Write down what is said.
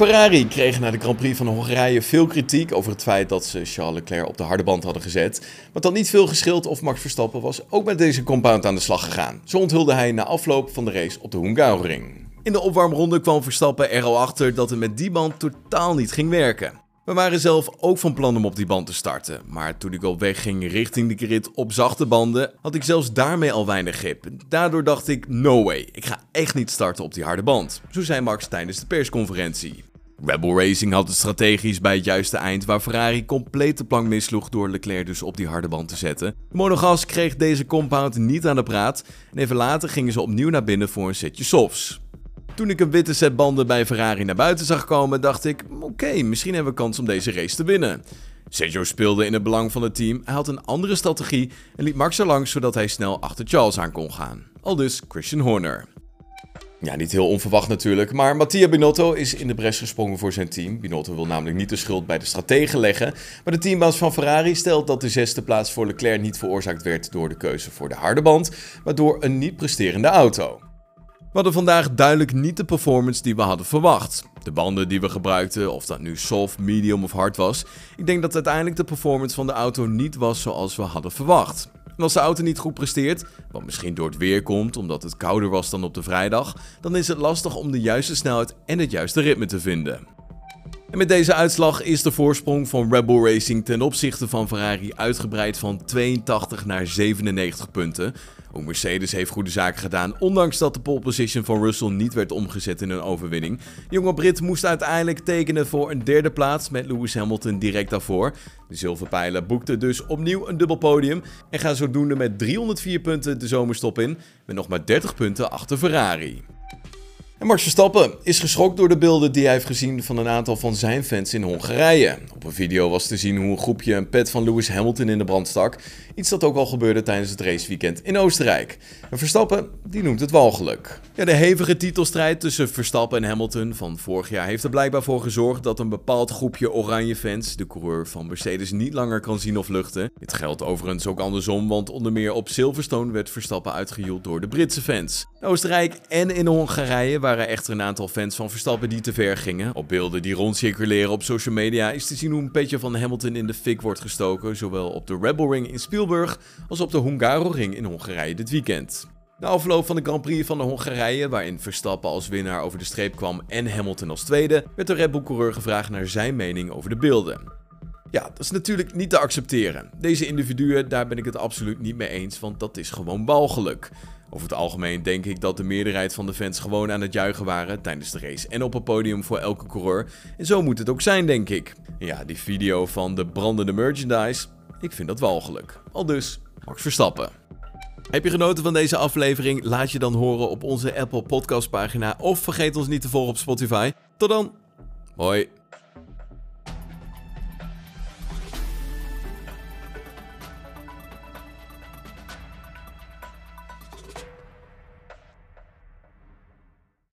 Ferrari kreeg na de Grand Prix van Hongarije veel kritiek over het feit dat ze Charles Leclerc op de harde band hadden gezet. Maar dan niet veel geschild of Max Verstappen was ook met deze compound aan de slag gegaan. Zo onthulde hij na afloop van de race op de Hungaroring. In de opwarmronde kwam Verstappen er al achter dat het met die band totaal niet ging werken. We waren zelf ook van plan om op die band te starten, maar toen ik op weg ging richting de grid op zachte banden, had ik zelfs daarmee al weinig grip. Daardoor dacht ik, no way, ik ga echt niet starten op die harde band. Zo zei Max tijdens de persconferentie. Rebel Racing had het strategisch bij het juiste eind, waar Ferrari compleet de plank misloeg door Leclerc dus op die harde band te zetten. Monogas kreeg deze compound niet aan de praat en even later gingen ze opnieuw naar binnen voor een setje softs. Toen ik een witte set banden bij Ferrari naar buiten zag komen, dacht ik: oké, misschien hebben we kans om deze race te winnen. Sergio speelde in het belang van het team, hij had een andere strategie en liet Max er langs zodat hij snel achter Charles aan kon gaan. Al dus Christian Horner. Ja, niet heel onverwacht natuurlijk, maar Mattia Binotto is in de bres gesprongen voor zijn team. Binotto wil namelijk niet de schuld bij de strategen leggen, maar de teambaas van Ferrari stelt dat de zesde plaats voor Leclerc niet veroorzaakt werd door de keuze voor de harde band, maar door een niet presterende auto. We hadden vandaag duidelijk niet de performance die we hadden verwacht. De banden die we gebruikten, of dat nu soft, medium of hard was, ik denk dat uiteindelijk de performance van de auto niet was zoals we hadden verwacht. En als de auto niet goed presteert, wat misschien door het weer komt omdat het kouder was dan op de vrijdag, dan is het lastig om de juiste snelheid en het juiste ritme te vinden. En met deze uitslag is de voorsprong van Rebel Racing ten opzichte van Ferrari uitgebreid van 82 naar 97 punten. Ook Mercedes heeft goede zaken gedaan, ondanks dat de pole position van Russell niet werd omgezet in een overwinning. De jonge Brit moest uiteindelijk tekenen voor een derde plaats met Lewis Hamilton direct daarvoor. De zilverpijlen boekten dus opnieuw een dubbel podium en gaan zodoende met 304 punten de zomerstop in, met nog maar 30 punten achter Ferrari. En Max Verstappen is geschokt door de beelden die hij heeft gezien van een aantal van zijn fans in Hongarije. Op een video was te zien hoe een groepje een pet van Lewis Hamilton in de brand stak. Iets dat ook al gebeurde tijdens het raceweekend in Oostenrijk. En Verstappen, die noemt het walgelijk. Ja, de hevige titelstrijd tussen Verstappen en Hamilton van vorig jaar heeft er blijkbaar voor gezorgd dat een bepaald groepje oranje fans de coureur van Mercedes niet langer kan zien of luchten. Dit geldt overigens ook andersom, want onder meer op Silverstone werd Verstappen uitgejoeld door de Britse fans. In Oostenrijk en in Hongarije waren echter een aantal fans van Verstappen die te ver gingen. Op beelden die rondcirculeren op social media is te zien hoe een petje van Hamilton in de fik wordt gestoken, zowel op de Rebel Ring in Spielberg als op de Hungaroring in Hongarije dit weekend. Na afloop van de Grand Prix van de Hongarije, waarin Verstappen als winnaar over de streep kwam en Hamilton als tweede, werd de Red Bull-coureur gevraagd naar zijn mening over de beelden. Ja, dat is natuurlijk niet te accepteren. Deze individuen, daar ben ik het absoluut niet mee eens, want dat is gewoon walgelijk. Over het algemeen denk ik dat de meerderheid van de fans gewoon aan het juichen waren tijdens de race en op het podium voor elke coureur. En zo moet het ook zijn, denk ik. ja, die video van de brandende merchandise, ik vind dat walgelijk. Al dus, Max Verstappen. Heb je genoten van deze aflevering? Laat je dan horen op onze Apple Podcast pagina of vergeet ons niet te volgen op Spotify. Tot dan. Hoi.